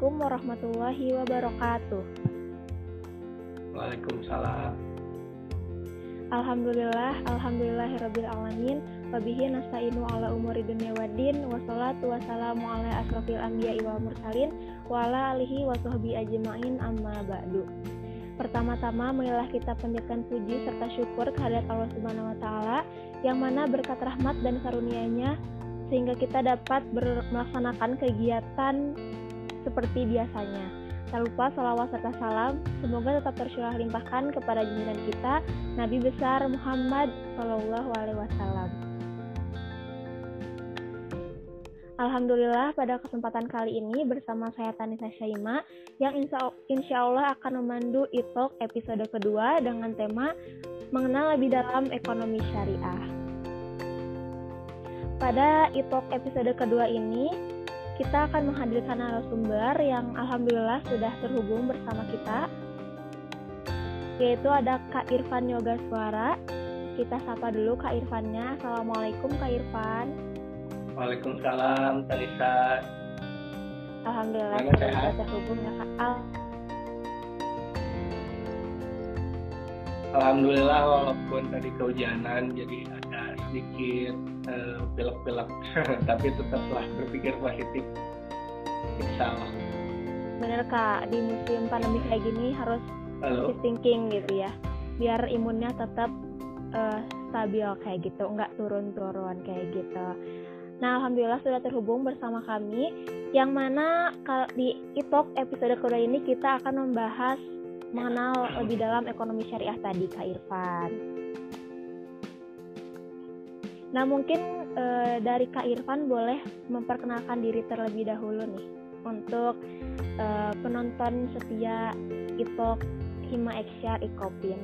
Assalamualaikum warahmatullahi wabarakatuh. Waalaikumsalam. Alhamdulillah, alhamdulillahirabbil alamin. Wabihi nasta'inu ala umuri dunya waddin wassalatu wassalamu ala asrofil anbiya'i wal mursalin wa ala alihi wa sahbihi ajma'in amma ba'du. Pertama-tama marilah kita panjatkan puji serta syukur kehadirat Allah Subhanahu wa taala yang mana berkat rahmat dan karunia-Nya sehingga kita dapat melaksanakan kegiatan seperti biasanya. Tak lupa salawat serta salam semoga tetap tercurah limpahkan kepada junjungan kita Nabi besar Muhammad Wasallam. Alhamdulillah pada kesempatan kali ini bersama saya Tanisa Syaima yang insya, insya Allah akan memandu italk episode kedua dengan tema mengenal lebih dalam ekonomi syariah. Pada italk episode kedua ini kita akan menghadirkan narasumber yang alhamdulillah sudah terhubung bersama kita yaitu ada Kak Irfan Yoga Suara. Kita sapa dulu Kak Irfannya. Assalamualaikum Kak Irfan. Waalaikumsalam Talisa. Alhamdulillah sudah terhubung ya Kak. Al Alhamdulillah walaupun tadi kehujanan jadi sedikit uh, pilek-pilek tapi tetaplah berpikir positif. Insya Allah. Bener kak. Di musim pandemi kayak gini harus Halo. thinking gitu ya. Biar imunnya tetap uh, stabil kayak gitu. Nggak turun-turun kayak gitu. Nah alhamdulillah sudah terhubung bersama kami yang mana di italk episode kedua ini kita akan membahas mengenal lebih dalam ekonomi syariah tadi Kak Irfan. Nah mungkin e, dari Kak Irfan boleh memperkenalkan diri terlebih dahulu nih untuk e, penonton setia Ipok Hima Eksyar Ikopin.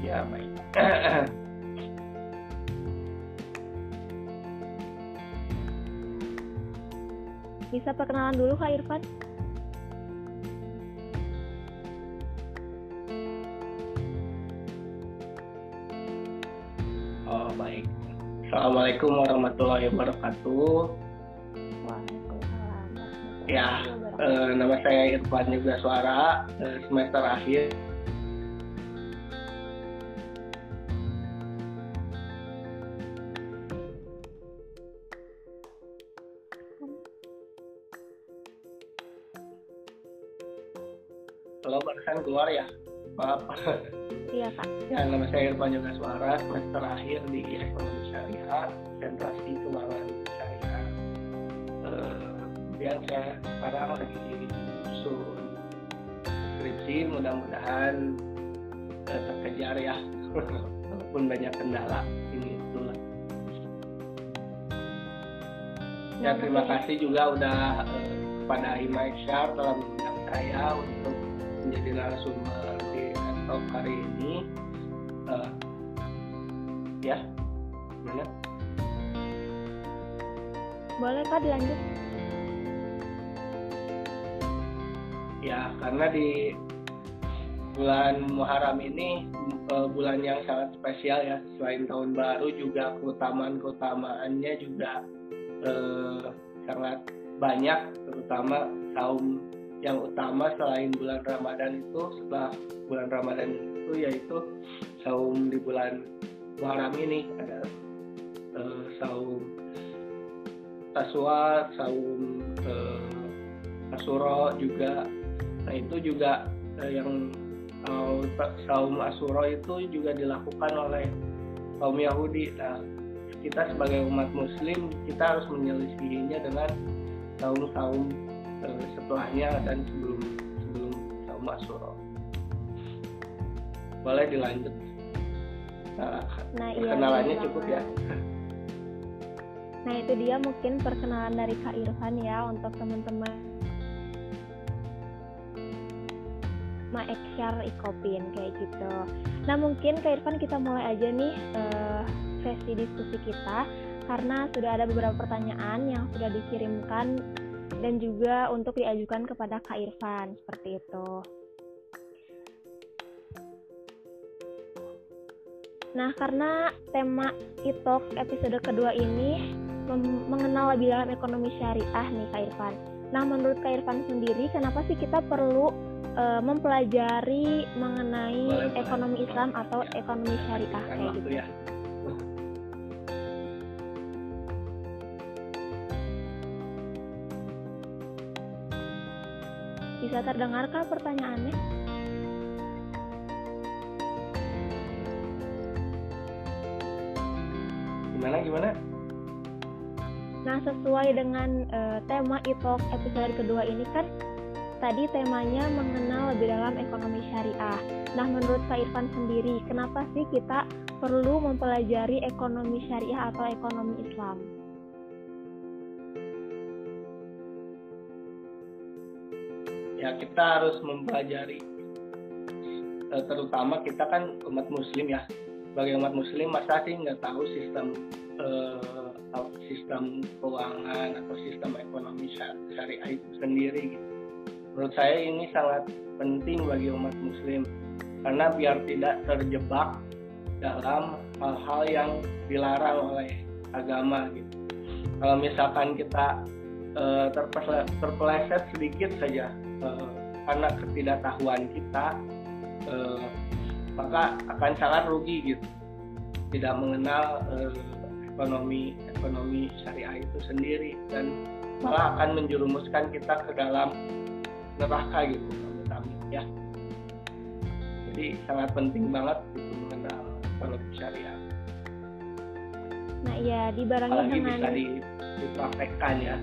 Ya baik. Bisa perkenalan dulu Kak Irfan? Assalamualaikum warahmatullahi wabarakatuh. Waalaikumsalam. Ya, eh, nama saya Irfan juga suara eh, semester akhir Kalau barusan keluar ya, maaf. Iya kak. Ya, nama saya Irfan Yoga Suara, semester akhir di Ekonomi Syariah, konsentrasi keuangan syariah. Uh, kemudian saya sekarang lagi susun skripsi, mudah-mudahan uh, terkejar ya, walaupun banyak kendala ini itulah. Ya terima kasih juga udah uh, kepada Ima Eksyar telah mengundang saya untuk menjadi narasumber di talk hari ini. Uh, ya, Boleh kak dilanjut? Ya, karena di bulan Muharram ini uh, bulan yang sangat spesial ya. Selain tahun baru juga keutamaan-keutamaannya juga uh, sangat banyak, terutama saum yang utama selain bulan Ramadan itu setelah bulan Ramadan itu yaitu saum di bulan Muharram ini ada uh, saum Taswa, saum uh, Asuro juga. Nah itu juga uh, yang uh, saum Asuro itu juga dilakukan oleh kaum Yahudi. Nah kita sebagai umat Muslim kita harus menyelisihinya dengan saum-saum setelahnya dan sebelum sebelum saum Asyura. Boleh dilanjut. Nah, nah perkenalannya iya, cukup ya. Nah itu dia mungkin perkenalan dari Kak Irfan ya untuk teman-teman Maeksyar Ikopin kayak gitu. Nah mungkin Kak Irfan kita mulai aja nih uh, sesi diskusi kita karena sudah ada beberapa pertanyaan yang sudah dikirimkan dan juga untuk diajukan kepada Kak Irfan seperti itu. Nah, karena tema ITOK episode kedua ini mengenal lebih dalam ekonomi syariah nih Kak Irfan. Nah, menurut Kak Irfan sendiri, kenapa sih kita perlu uh, mempelajari mengenai boleh, ekonomi boleh. Islam atau ya. ekonomi syariah kayak gitu? Ya. Bisa terdengarkah pertanyaannya? Gimana gimana? Sesuai dengan uh, tema ITOK episode kedua ini kan tadi temanya mengenal lebih dalam ekonomi syariah. Nah, menurut Pak Irfan sendiri, kenapa sih kita perlu mempelajari ekonomi syariah atau ekonomi Islam? Ya, kita harus mempelajari eh, terutama kita kan umat muslim ya. Sebagai umat muslim masa sih nggak tahu sistem sistem keuangan atau sistem ekonomi syariah itu sendiri gitu. Menurut saya ini sangat penting bagi umat muslim karena biar tidak terjebak dalam hal-hal yang dilarang oleh agama gitu. Kalau misalkan kita uh, terpeleset sedikit saja uh, karena ketidaktahuan kita, uh, maka akan sangat rugi gitu. Tidak mengenal uh, ekonomi ekonomi syariah itu sendiri dan malah akan menjerumuskan kita ke dalam neraka gitu kami ya. Jadi sangat penting banget gitu mengenal ekonomi syariah. Nah iya dibarengi Apalagi dengan bisa dipraktekkan ya.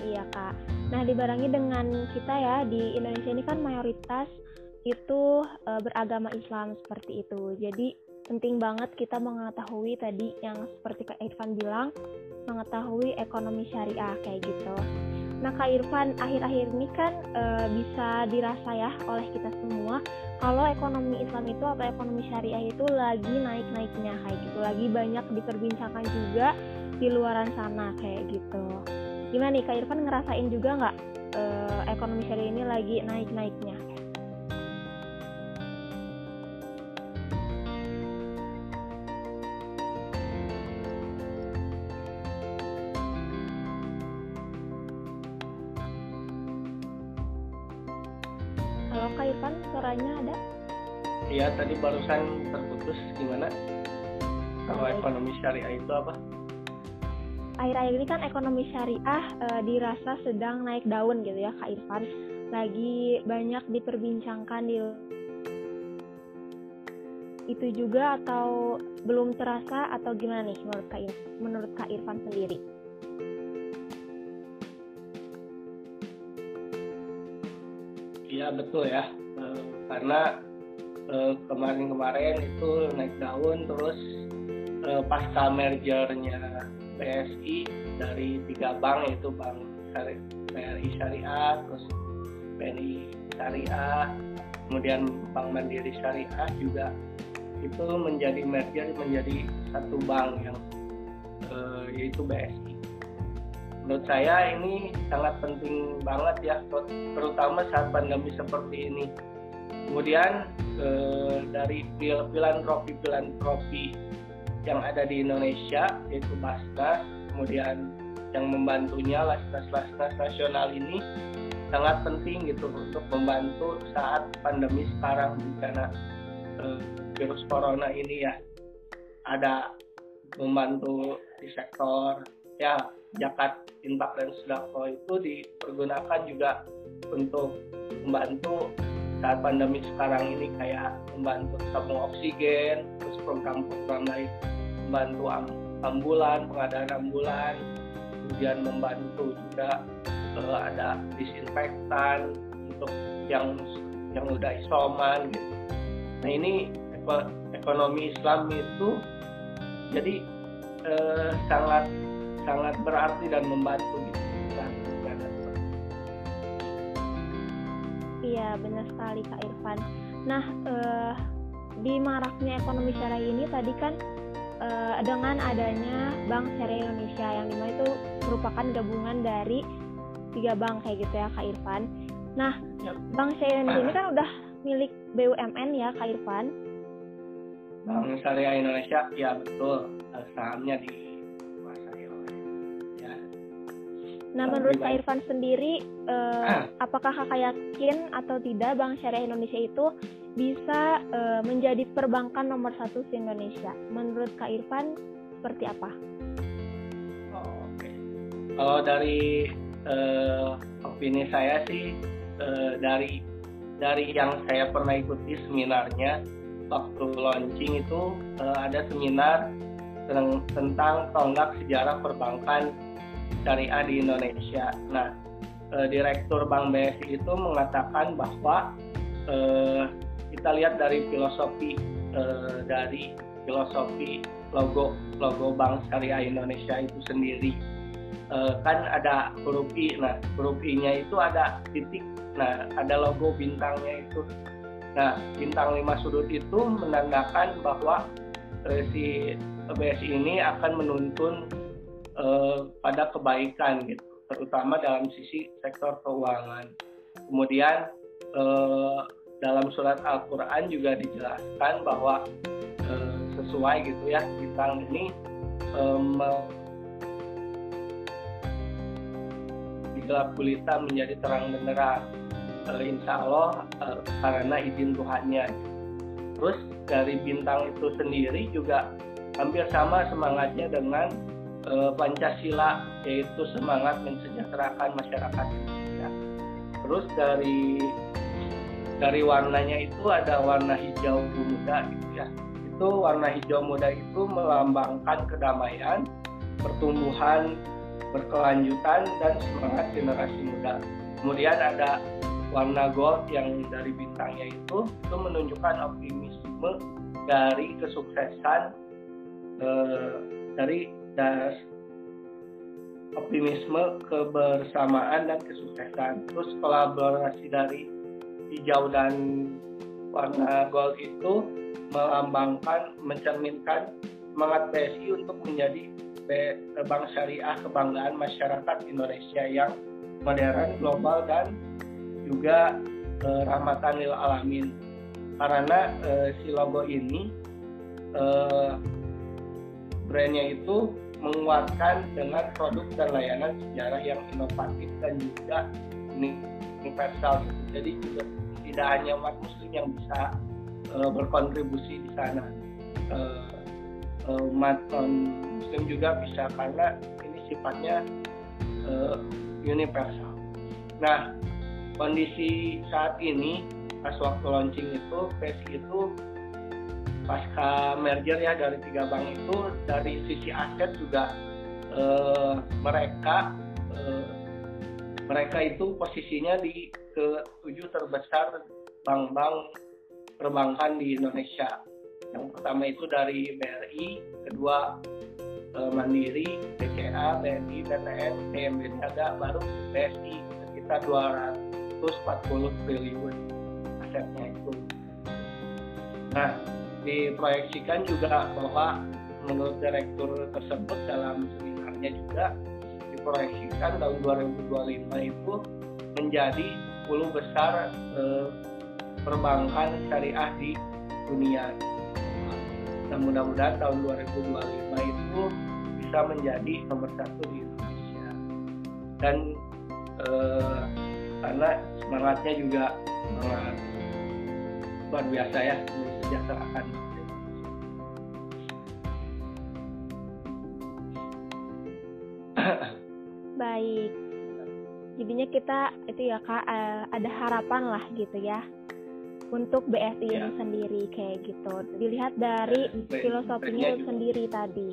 Iya kak. Nah dibarengi dengan kita ya di Indonesia ini kan mayoritas itu e, beragama Islam seperti itu. Jadi penting banget kita mengetahui tadi yang seperti Kak Irfan bilang mengetahui ekonomi syariah kayak gitu. Nah Kak Irfan akhir-akhir ini kan e, bisa dirasa ya oleh kita semua kalau ekonomi Islam itu atau ekonomi syariah itu lagi naik-naiknya kayak gitu, lagi banyak diperbincangkan juga di luaran sana kayak gitu. Gimana nih Kak Irfan ngerasain juga nggak e, ekonomi syariah ini lagi naik-naiknya? Kak Irfan suaranya ada? Iya tadi barusan terputus gimana? Kalau ekonomi syariah itu apa? Akhir-akhir ini kan ekonomi syariah e, dirasa sedang naik daun gitu ya Kak Irfan. Lagi banyak diperbincangkan di itu juga atau belum terasa atau gimana nih menurut Kak Irfan, menurut Kak Irfan sendiri? Iya betul ya, e, karena kemarin kemarin-kemarin itu naik daun terus e, pasca mergernya BSI dari tiga bank yaitu Bank BRI Syariah, terus BNI Syariah, kemudian Bank Mandiri Syariah juga itu menjadi merger menjadi satu bank yang e, yaitu BSI menurut saya ini sangat penting banget ya terutama saat pandemi seperti ini. Kemudian eh, dari filantropi filantropi yang ada di Indonesia yaitu Basnas kemudian yang membantunya lasnas-lasnas nasional ini sangat penting gitu untuk membantu saat pandemi sekarang karena eh, virus corona ini ya ada membantu di sektor ya zakat infak dan sedekah itu dipergunakan juga untuk membantu saat pandemi sekarang ini kayak membantu tabung oksigen terus program-program lain membantu ambulan pengadaan ambulan kemudian membantu juga uh, ada disinfektan untuk yang yang udah isoman gitu. Nah ini ekonomi Islam itu jadi uh, sangat sangat berarti dan membantu gitu Iya benar sekali Kak Irfan. Nah eh, di maraknya ekonomi syariah ini tadi kan eh, dengan adanya Bank Syariah Indonesia yang di mana itu merupakan gabungan dari tiga bank kayak gitu ya Kak Irfan. Nah Bank Syariah Indonesia ini kan udah milik BUMN ya Kak Irfan. Bank Syariah Indonesia ya betul sahamnya dikuasai Nah menurut Kak Irfan sendiri eh, apakah kakak yakin atau tidak Bank Syariah Indonesia itu bisa eh, menjadi perbankan nomor satu di Indonesia? Menurut Kak Irfan seperti apa? Oh, Oke, okay. kalau dari eh, opini saya sih eh, dari dari yang saya pernah ikuti seminarnya waktu launching itu uh, ada seminar tentang tonggak sejarah perbankan syariah di Indonesia. Nah, uh, direktur Bank BSI itu mengatakan bahwa uh, kita lihat dari filosofi uh, dari filosofi logo logo Bank Syariah Indonesia itu sendiri uh, kan ada huruf I. Nah, huruf I-nya itu ada titik. Nah, ada logo bintangnya itu Nah, bintang lima sudut itu menandakan bahwa eh, si BSI ini akan menuntun eh, pada kebaikan gitu, terutama dalam sisi sektor keuangan. Kemudian eh, dalam surat Al-Qur'an juga dijelaskan bahwa eh, sesuai gitu ya bintang ini eh, gelap gulita menjadi terang benderang uh, insya Allah uh, karena izin Tuhannya. Terus dari bintang itu sendiri juga hampir sama semangatnya dengan uh, Pancasila yaitu semangat mensejahterakan masyarakat Indonesia. Terus dari dari warnanya itu ada warna hijau muda gitu ya. Itu warna hijau muda itu melambangkan kedamaian, pertumbuhan berkelanjutan dan semangat generasi muda. Kemudian ada warna gold yang dari bintangnya itu itu menunjukkan optimisme dari kesuksesan eh, dari das optimisme kebersamaan dan kesuksesan. Terus kolaborasi dari hijau dan warna gold itu melambangkan mencerminkan semangat PSI untuk menjadi bank syariah kebanggaan masyarakat Indonesia yang modern, global dan juga eh, rahmatan lil alamin. Karena eh, si logo ini eh, brandnya itu menguatkan dengan produk dan layanan sejarah yang inovatif dan juga universal. Jadi juga tidak hanya umat muslim yang bisa uh, berkontribusi di sana. Uh, umat non muslim juga bisa karena ini sifatnya universal. Nah kondisi saat ini pas waktu launching itu PSI itu pasca merger ya dari tiga bank itu dari sisi aset juga eh, mereka eh, mereka itu posisinya di ke tujuh terbesar bank-bank perbankan di Indonesia. Yang pertama itu dari BRI, kedua eh, Mandiri, BCA, BNI, BTN, TMB Niaga, baru BSI sekitar 200 140 triliun asetnya itu. Nah, diproyeksikan juga bahwa menurut direktur tersebut dalam seminarnya juga diproyeksikan tahun 2025 itu menjadi 10 besar eh, perbankan syariah di dunia. Dan mudah-mudahan tahun 2025 itu bisa menjadi nomor satu di Indonesia. Dan eh, karena semangatnya juga semangat luar biasa ya mensejahterakan. Baik. Jadinya kita itu ya kak eh, ada harapan lah gitu ya untuk BSI ya. ini sendiri kayak gitu. Dilihat dari ya, filosofinya sendiri tadi.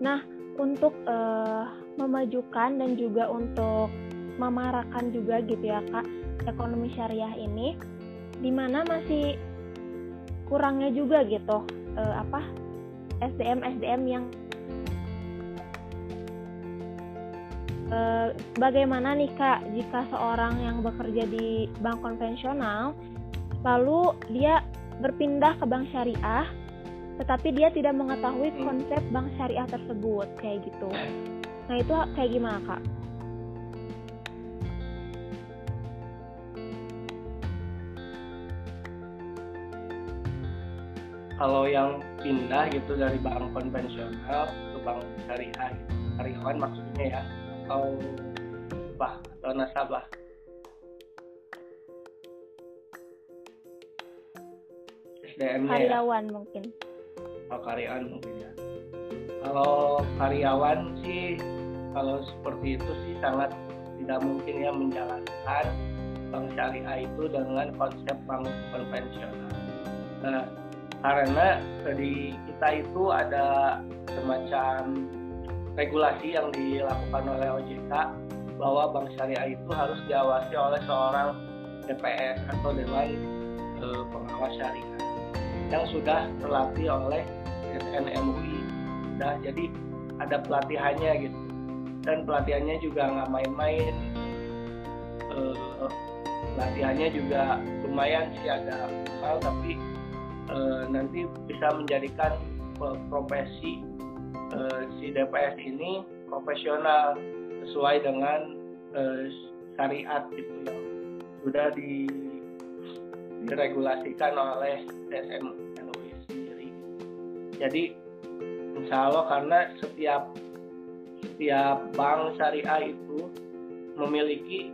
Nah untuk uh, memajukan dan juga untuk memarakan juga gitu ya kak ekonomi syariah ini di mana masih kurangnya juga gitu uh, apa SDM SDM yang uh, bagaimana nih kak jika seorang yang bekerja di bank konvensional lalu dia berpindah ke bank syariah tetapi dia tidak mengetahui konsep bank syariah tersebut kayak gitu. Nah itu kayak gimana kak? Kalau yang pindah gitu dari bank konvensional ke bank syariah gitu. karyawan maksudnya ya atau apa atau nasabah SDM-nya ya? karyawan ya? mungkin oh, karyawan mungkin ya kalau karyawan sih kalau seperti itu sih sangat tidak mungkin ya menjalankan bank syariah itu dengan konsep bank konvensional. Nah, karena di kita itu ada semacam regulasi yang dilakukan oleh OJK bahwa bank syariah itu harus diawasi oleh seorang DPS atau Dewan e, Pengawas Syariah yang sudah terlatih oleh SNMUI. Nah, jadi ada pelatihannya gitu. Dan pelatihannya juga nggak main-main. E, pelatihannya juga lumayan sih mahal tapi e, nanti bisa menjadikan profesi e, si DPS ini profesional sesuai dengan syariat gitu yang sudah di, diregulasikan oleh DSM MUI sendiri. Jadi insya Allah karena setiap setiap bank syariah itu memiliki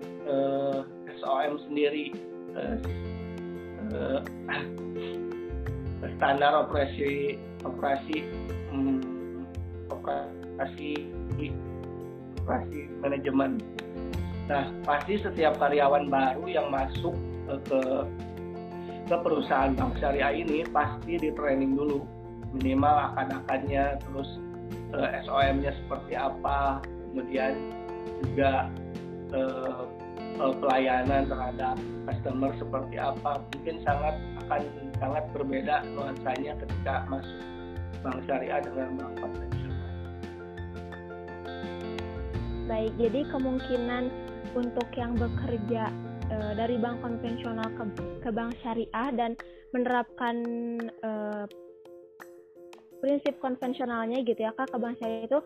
SOM sendiri standar operasi operasi um, operasi operasi manajemen. Nah, pasti setiap karyawan baru yang masuk ke ke perusahaan bank syariah ini pasti di training dulu minimal akan-akannya terus uh, SOM-nya seperti apa kemudian juga uh, uh, pelayanan terhadap customer seperti apa mungkin sangat akan sangat berbeda nuansanya ketika masuk bank syariah dengan bank konvensional. Baik, jadi kemungkinan untuk yang bekerja e, dari bank konvensional ke, ke bank syariah dan menerapkan e, prinsip konvensionalnya gitu ya kak ke bank syariah itu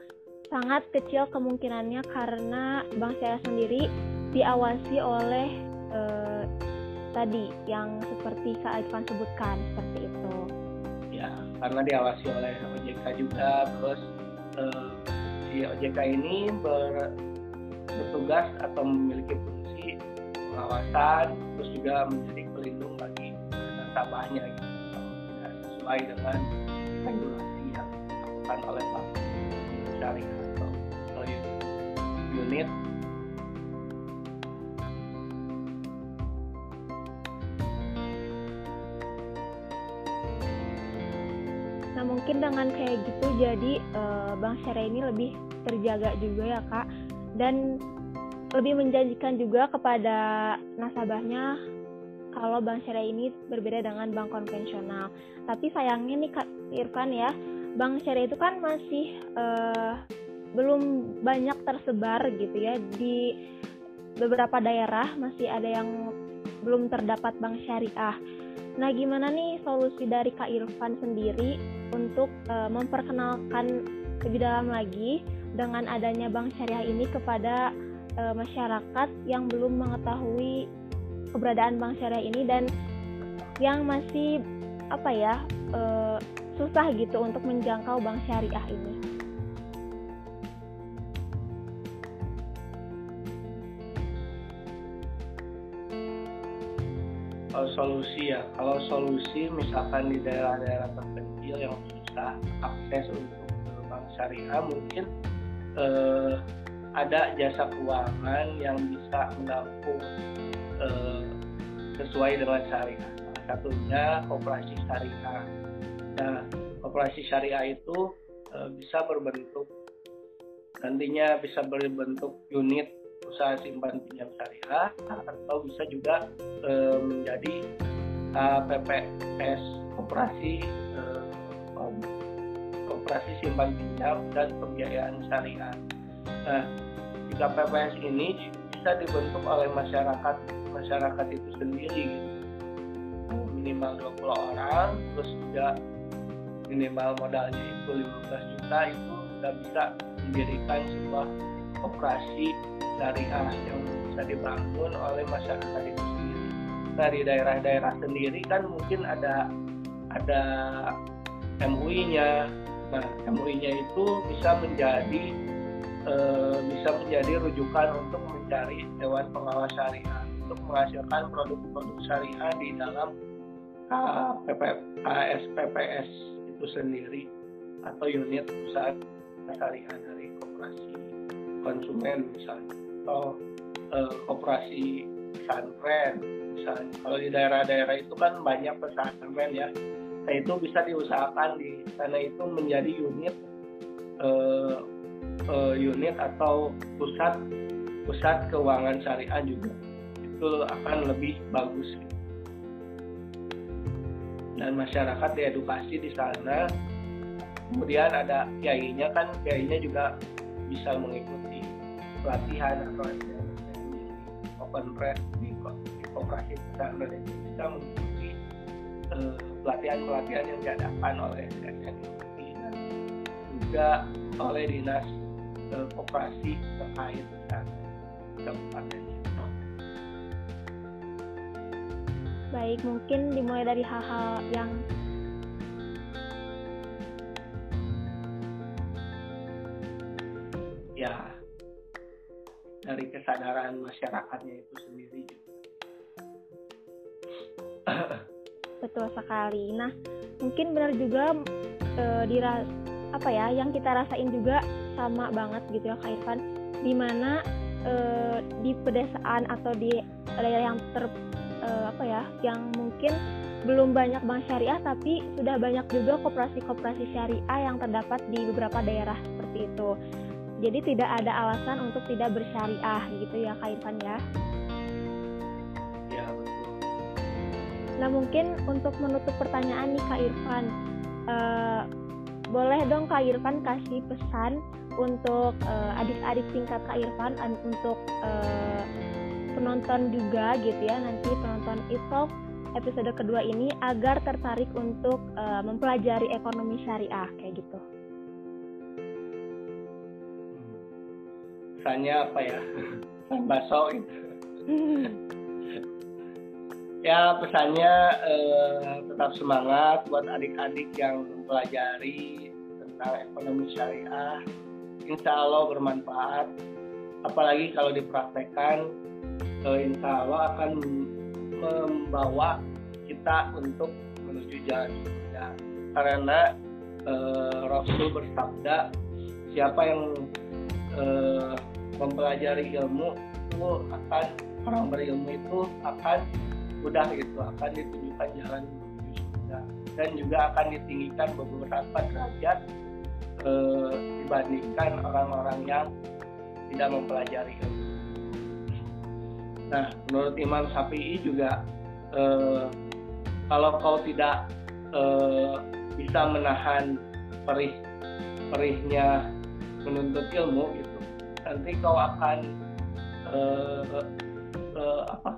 sangat kecil kemungkinannya karena bank syariah sendiri diawasi oleh tadi yang seperti Kak Irfan sebutkan seperti itu. Ya, karena diawasi oleh OJK juga, terus uh, si OJK ini ber, bertugas atau memiliki fungsi pengawasan, terus juga menjadi pelindung bagi nasabahnya gitu, tidak sesuai dengan regulasi yang dilakukan oleh bank syariah atau unit mungkin dengan kayak gitu jadi uh, Bank Syariah ini lebih terjaga juga ya kak dan lebih menjanjikan juga kepada nasabahnya kalau Bank Syariah ini berbeda dengan bank konvensional. Tapi sayangnya nih Kak Irfan ya, Bank Syariah itu kan masih uh, belum banyak tersebar gitu ya di beberapa daerah masih ada yang belum terdapat bank syariah. Nah, gimana nih solusi dari Kak Irfan sendiri untuk uh, memperkenalkan lebih dalam lagi dengan adanya bank syariah ini kepada uh, masyarakat yang belum mengetahui keberadaan bank syariah ini dan yang masih apa ya uh, susah gitu untuk menjangkau bank syariah ini. Solusi ya kalau solusi misalkan di daerah-daerah terpencil yang susah akses untuk bank syariah mungkin eh, ada jasa keuangan yang bisa menampung eh, sesuai dengan syariah. Salah satunya operasi syariah. Nah operasi syariah itu eh, bisa berbentuk nantinya bisa berbentuk unit usaha simpan pinjam syariah atau bisa juga e, menjadi KPPS operasi e, operasi simpan pinjam dan pembiayaan syariah. Nah, di KPPS ini bisa dibentuk oleh masyarakat masyarakat itu sendiri gitu. minimal 20 orang terus juga minimal modalnya itu 15 juta itu sudah bisa mendirikan sebuah syariah yang bisa dibangun oleh masyarakat itu sendiri. Di daerah-daerah sendiri kan mungkin ada ada MUI-nya. Nah, MUI-nya itu bisa menjadi uh, bisa menjadi rujukan untuk mencari Dewan Pengawas Syariah untuk menghasilkan produk-produk syariah di dalam KSPPS itu sendiri atau unit usaha syariah dari koperasi konsumen misalnya atau uh, koperasi pesantren misalnya. Kalau di daerah-daerah itu kan banyak pesantren ya. Nah itu bisa diusahakan di sana itu menjadi unit uh, uh, unit atau pusat pusat keuangan syariah juga. Itu akan lebih bagus. Dan masyarakat diedukasi di sana. Kemudian ada kiainya kan kiainya juga bisa mengikuti pelatihan atau open press di, di koperasi besar dan bisa mengikuti pelatihan pelatihan-pelatihan yang diadakan oleh SNI dan juga oleh dinas uh, koperasi terkait dan kabupaten. Baik, mungkin dimulai dari hal-hal yang dari kesadaran masyarakatnya itu sendiri betul sekali. Nah mungkin benar juga e, diras apa ya yang kita rasain juga sama banget gitu ya Kak Irfan. Di mana e, di pedesaan atau di daerah yang ter e, apa ya yang mungkin belum banyak bank syariah tapi sudah banyak juga koperasi-koperasi syariah yang terdapat di beberapa daerah seperti itu jadi tidak ada alasan untuk tidak bersyariah gitu ya Kak Irfan ya. Ya betul. Nah mungkin untuk menutup pertanyaan nih Kak Irfan, uh, boleh dong Kak Irfan kasih pesan untuk uh, adik-adik tingkat Kak Irfan untuk uh, penonton juga gitu ya nanti penonton itu episode kedua ini agar tertarik untuk uh, mempelajari ekonomi syariah kayak gitu. Pesannya apa ya? Pesan baso itu ya pesannya eh, tetap semangat buat adik-adik yang mempelajari tentang ekonomi syariah. Insya Allah bermanfaat. Apalagi kalau dipraktekkan eh, insya Allah akan membawa kita untuk menuju jalan surga karena eh, Rasul bersabda siapa yang eh, mempelajari ilmu itu akan orang berilmu itu akan mudah gitu akan ditunjukkan jalan menuju surga dan juga akan ditinggikan beberapa derajat e, dibandingkan orang-orang yang tidak mempelajari ilmu. Nah, menurut Imam Syafi'i juga e, kalau kau tidak e, bisa menahan perih perihnya menuntut ilmu gitu nanti kau akan uh, uh, apa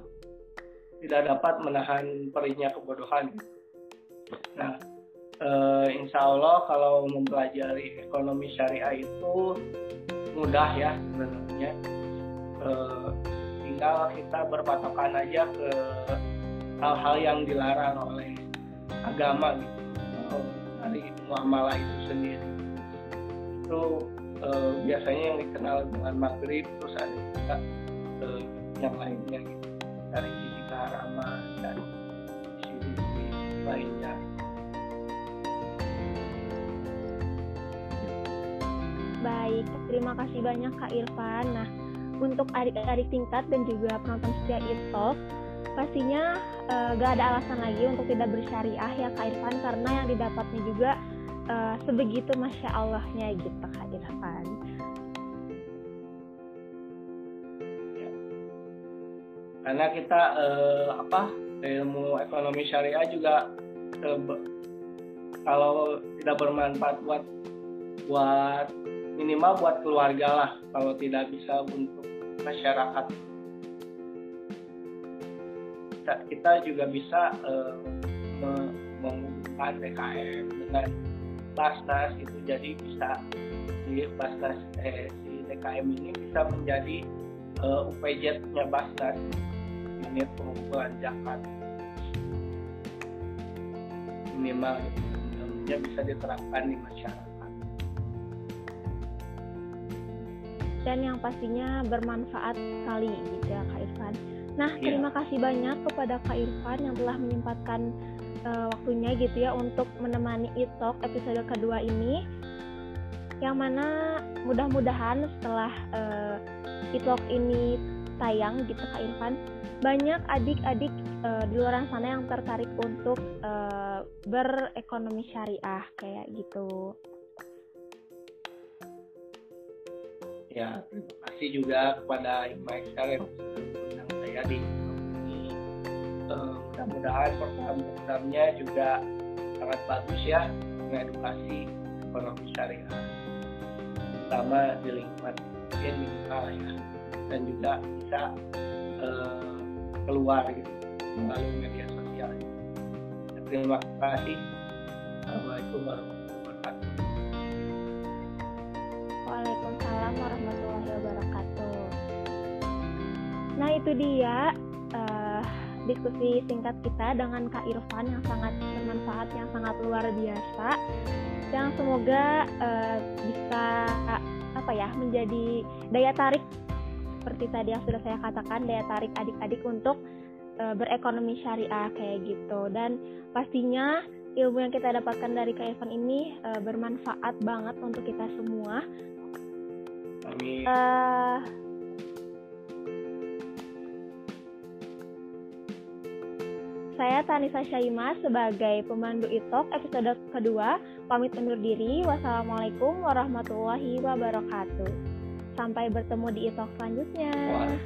tidak dapat menahan perihnya kebodohan. Nah, uh, insya Allah kalau mempelajari ekonomi syariah itu mudah ya sebenarnya. Uh, tinggal kita berpatokan aja ke hal-hal yang dilarang oleh agama gitu dari muamalah itu sendiri itu uh, biasanya yang dikenal dengan maghrib terus ada juga uh, yang lainnya gitu dari sisi keharaman dan sisi lainnya Baik, terima kasih banyak Kak Irfan. Nah, untuk adik-adik tingkat dan juga penonton setia Irtalk, pastinya uh, gak ada alasan lagi untuk tidak bersyariah ya Kak Irfan karena yang didapatnya juga uh, sebegitu masya Allahnya gitu Kak Irfan. Karena kita uh, apa ilmu ekonomi syariah juga uh, kalau tidak bermanfaat buat buat minimal buat keluarga lah kalau tidak bisa untuk masyarakat kita juga bisa uh, menghubungkan DKM dengan Basnas itu jadi bisa di Basnas eh, si DKM ini bisa menjadi uh, eh, UPJ-nya Basnas unit pengumpulan zakat. minimal ilmunya bisa diterapkan di masyarakat dan yang pastinya bermanfaat sekali gitu ya Kak Irfan. Nah, Iya. terima kasih banyak kepada Kak Irfan yang telah menyempatkan uh, waktunya gitu ya untuk menemani e-talk episode kedua ini. Yang mana mudah-mudahan setelah uh, e-talk ini tayang gitu Kak Irfan, banyak adik-adik uh, di luar sana yang tertarik untuk uh, berekonomi syariah kayak gitu. ya terima kasih juga kepada Hikmah Excel yang mengundang saya di Eh, mudah-mudahan program-programnya juga sangat bagus ya mengedukasi ekonomi syariah terutama di lingkungan mungkin minimal ya dan juga bisa eh, keluar gitu melalui media sosial. Terima kasih. Assalamualaikum warahmatullahi wabarakatuh. Waalaikumsalam warahmatullahi wabarakatuh. Nah itu dia eh, diskusi singkat kita dengan Kak Irfan yang sangat bermanfaat, yang sangat luar biasa, yang semoga eh, bisa apa ya menjadi daya tarik seperti tadi yang sudah saya katakan daya tarik adik-adik untuk eh, berekonomi syariah kayak gitu dan pastinya ilmu yang kita dapatkan dari Kak Irfan ini eh, bermanfaat banget untuk kita semua Amin. Eh, Saya Tanisa Syaima sebagai pemandu ITOK episode kedua. Pamit undur diri. Wassalamualaikum warahmatullahi wabarakatuh. Sampai bertemu di ITOK selanjutnya. Wah.